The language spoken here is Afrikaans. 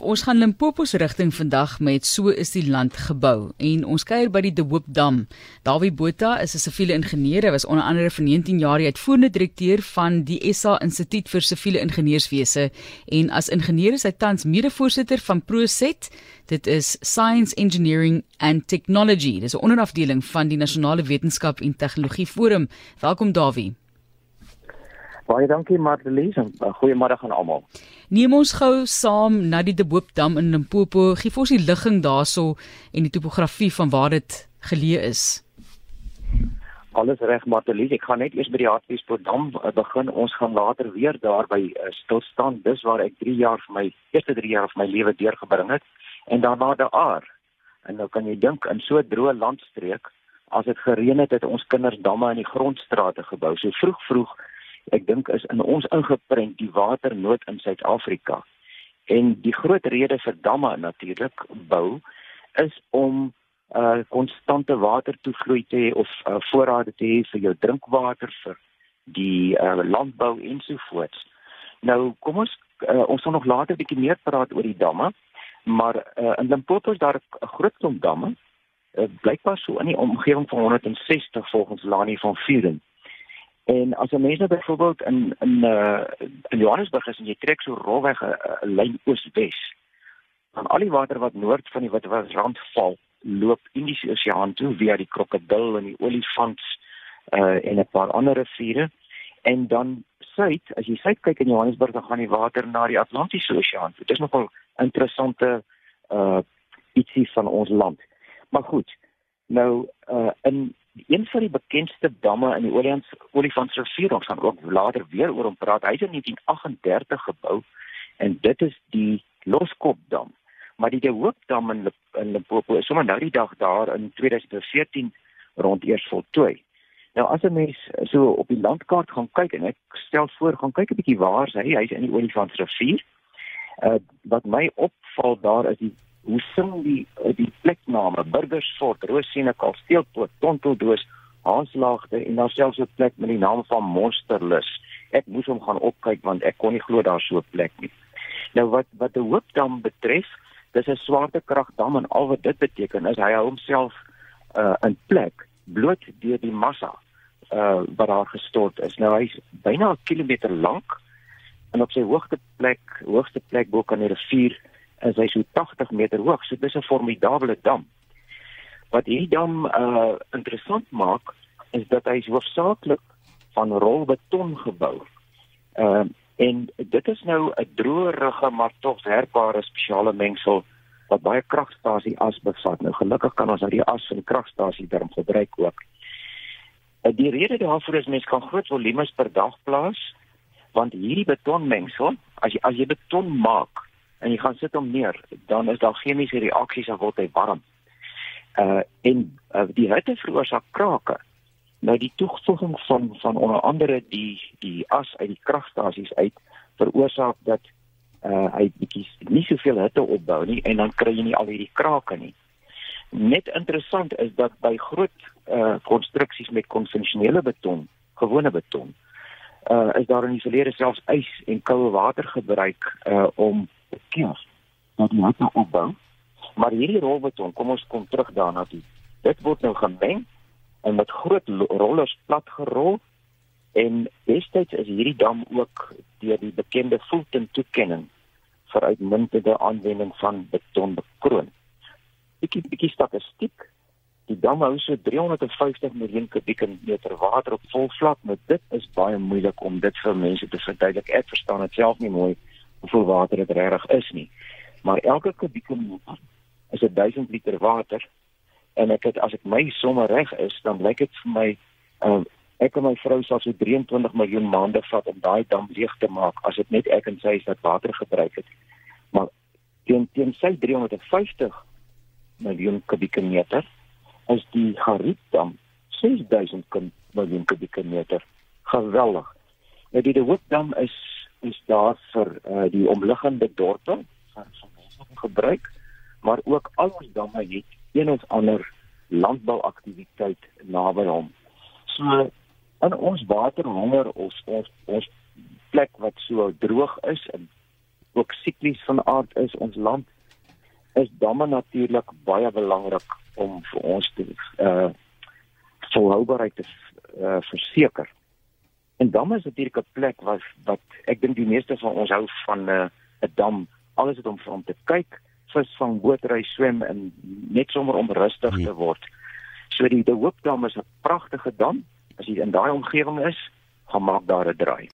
ons gaan Limpopo se rigting vandag met so is die land gebou en ons kuier by die De Hoop Dam. Dawie Botha is 'n siviele ingenieur, hy was onder andere vir 19 jaar die uitvoerende direkteur van die SA Instituut vir Siviele Ingenieurswese en as ingenieur is hy tans mede-voorsitter van ProSet. Dit is Science Engineering and Technology. Dis 'n onderafdeling van die Nasionale Wetenskap en Tegnologie Forum. Welkom Dawie. Baie dankie Marlies en uh, goeiemôre aan almal. Neem ons gou saam na die Deboopdam in Limpopo. Gee vir ons die ligging daarso en die topografie van waar dit geleë is. Alles reg Marlies, ek gaan net eers by die Hartbeespoortdam uh, begin. Ons gaan later weer daar by uh, stil staan. Dis waar ek 3 jaar vir my eerste 3 jaar van my lewe deurgebring het en daarna daar. En nou kan jy dink in so 'n droë landstreek As dit gereën het, het ons kinders damme in die grondstrate gebou. So vroeg vroeg ek dink is in ons ingeprent die waternood in Suid-Afrika. En die groot rede vir damme natuurlik bou is om 'n uh, konstante watertoevloei te hê of uh, voorrade te hê vir jou drinkwater vir die uh, landbou ensovoorts. Nou kom ons uh, ons sal nog later bietjie meer praat oor die damme, maar uh, in Limpopo is daar 'n groot klomp damme. Uh, blykbaar so in die omgewing van 160 volgens Lani van Vuren. En as 'n mens nou byvoorbeeld in in uh in Johannesburg is en jy trek so rolweg 'n lyn oos-wes, dan al die water wat noord van die Witwatersrand val, loop Indiese Oseaan toe via die krokodil en die olifants uh en 'n paar ander riviere en dan suid, as jy suid kyk in Johannesburg, dan gaan die water na die Atlantiese Oseaan. Dit is nogal interessante uh ietsie van ons land. Maar goed. Nou uh in een van die bekendste damme in die Olifants Olifantsrivier ons gaan ook later weer oor hom praat. Hy is in 1938 gebou en dit is die Loskopdam. Maar die De Hoopdam in in Limpopo is sommer nou die dag daar in 2014 rond eers voltooi. Nou as 'n mens so op die landkaart gaan kyk en ek stel voor gaan kyk 'n bietjie waar is hy? Hy's in die Olifantsrivier. Uh wat my opval daar is die hoe sing die eh, die plekname Burgersfort, Rosine, Kasteelpoort, Tonteldoos, Hanslaagte en daar selfs 'n plek met die naam van Monsterlus. Ek moes hom gaan opkyk want ek kon nie glo daar so 'n plek nie. Nou wat wat die Hoopdam betref, dis 'n swaartekragdam en al wat dit beteken is hy hou homself uh, in plek bloot deur die massa uh, wat daar gestort is. Nou hy's byna 'n kilometer lank en op sy hoogste plek, hoogste plek bo kan die rivier is hy so 80 meter hoog. So dis 'n formidable dam. Wat hierdie dam uh interessant maak is dat hy hoofsaaklik van rolbeton gebou. Uh en dit is nou 'n droërige maar tog herbare spesiale mengsel wat baie kragstasie as bevat. Nou gelukkig kan ons uit die as van kragstasie daarom gebruik ook. Uh, die rede daarvoor is mens kan groot volumes per dag plaas want hierdie betonmengsel as jy as jy beton maak en jy gaan sit hom neer, dan is daar chemiese reaksies en word hy warm. Uh en uh, die hitte veroorsaak krake. Nou die toevoeging van van onder andere die die as uit die kragstasies uit veroorsaak dat uh hy bietjie nie soveel hitte opbou nie en dan kry jy nie al hierdie krake nie. Net interessant is dat by groot uh konstruksies met konvensionele beton, gewone beton, uh is daar in die verlede selfs ys en koue water gebruik uh om kios wat die hitte opbou. Maar hierdie rolbeton, kom ons kom terug daarna toe. Dit word nou gemeng en met groot rollers plat gerol en destyds is hierdie dam ook deur die bekende Fulton toekenning vir uitmuntende aanwending van beton bekroon. Bietjie bietjie statistiek. Die dam hou so 350 miljoen kubieke meter water op volvlak, maar dit is baie moeilik om dit vir mense te verduidelik. Ek verstaan dit self nie mooi hoeveel water dit regtig is nie. Maar elke kubieke meter is 1000 liter water en ek het as ek my somme reg is, dan lyk dit vir my uh, ek en my vrou sal so 23 miljoen maande vat om daai dam leeg te maak as dit net ek en sy is wat water gebruik het. Maar teen teen sy 350 miljoen kubieke meter is die Gariepdam 6000 miljoen kubieke meter. Geweldig. Nou die Hoopdam is is daar vir uh, die omliggende dorpe van mense gebruik, maar ook al ons damme het een of ander landbouaktiwiteit naby hom. So in ons waterhonger of ons ons plek wat so droog is en ook siklies van aard is ons land is damme natuurlik baie belangrik om vir ons te uh volhoubaarheid te uh, verseker. En damme is natuurlik 'n plek wat wat ek dink die meeste van ons hou van 'n uh, 'n dam. Alles het om van te kyk, visvang, bootry, swem en net sommer om rustig te word. So die De Hoop Dam is 'n pragtige dam. As jy in daai omgewing is, gaan maak daar 'n draai.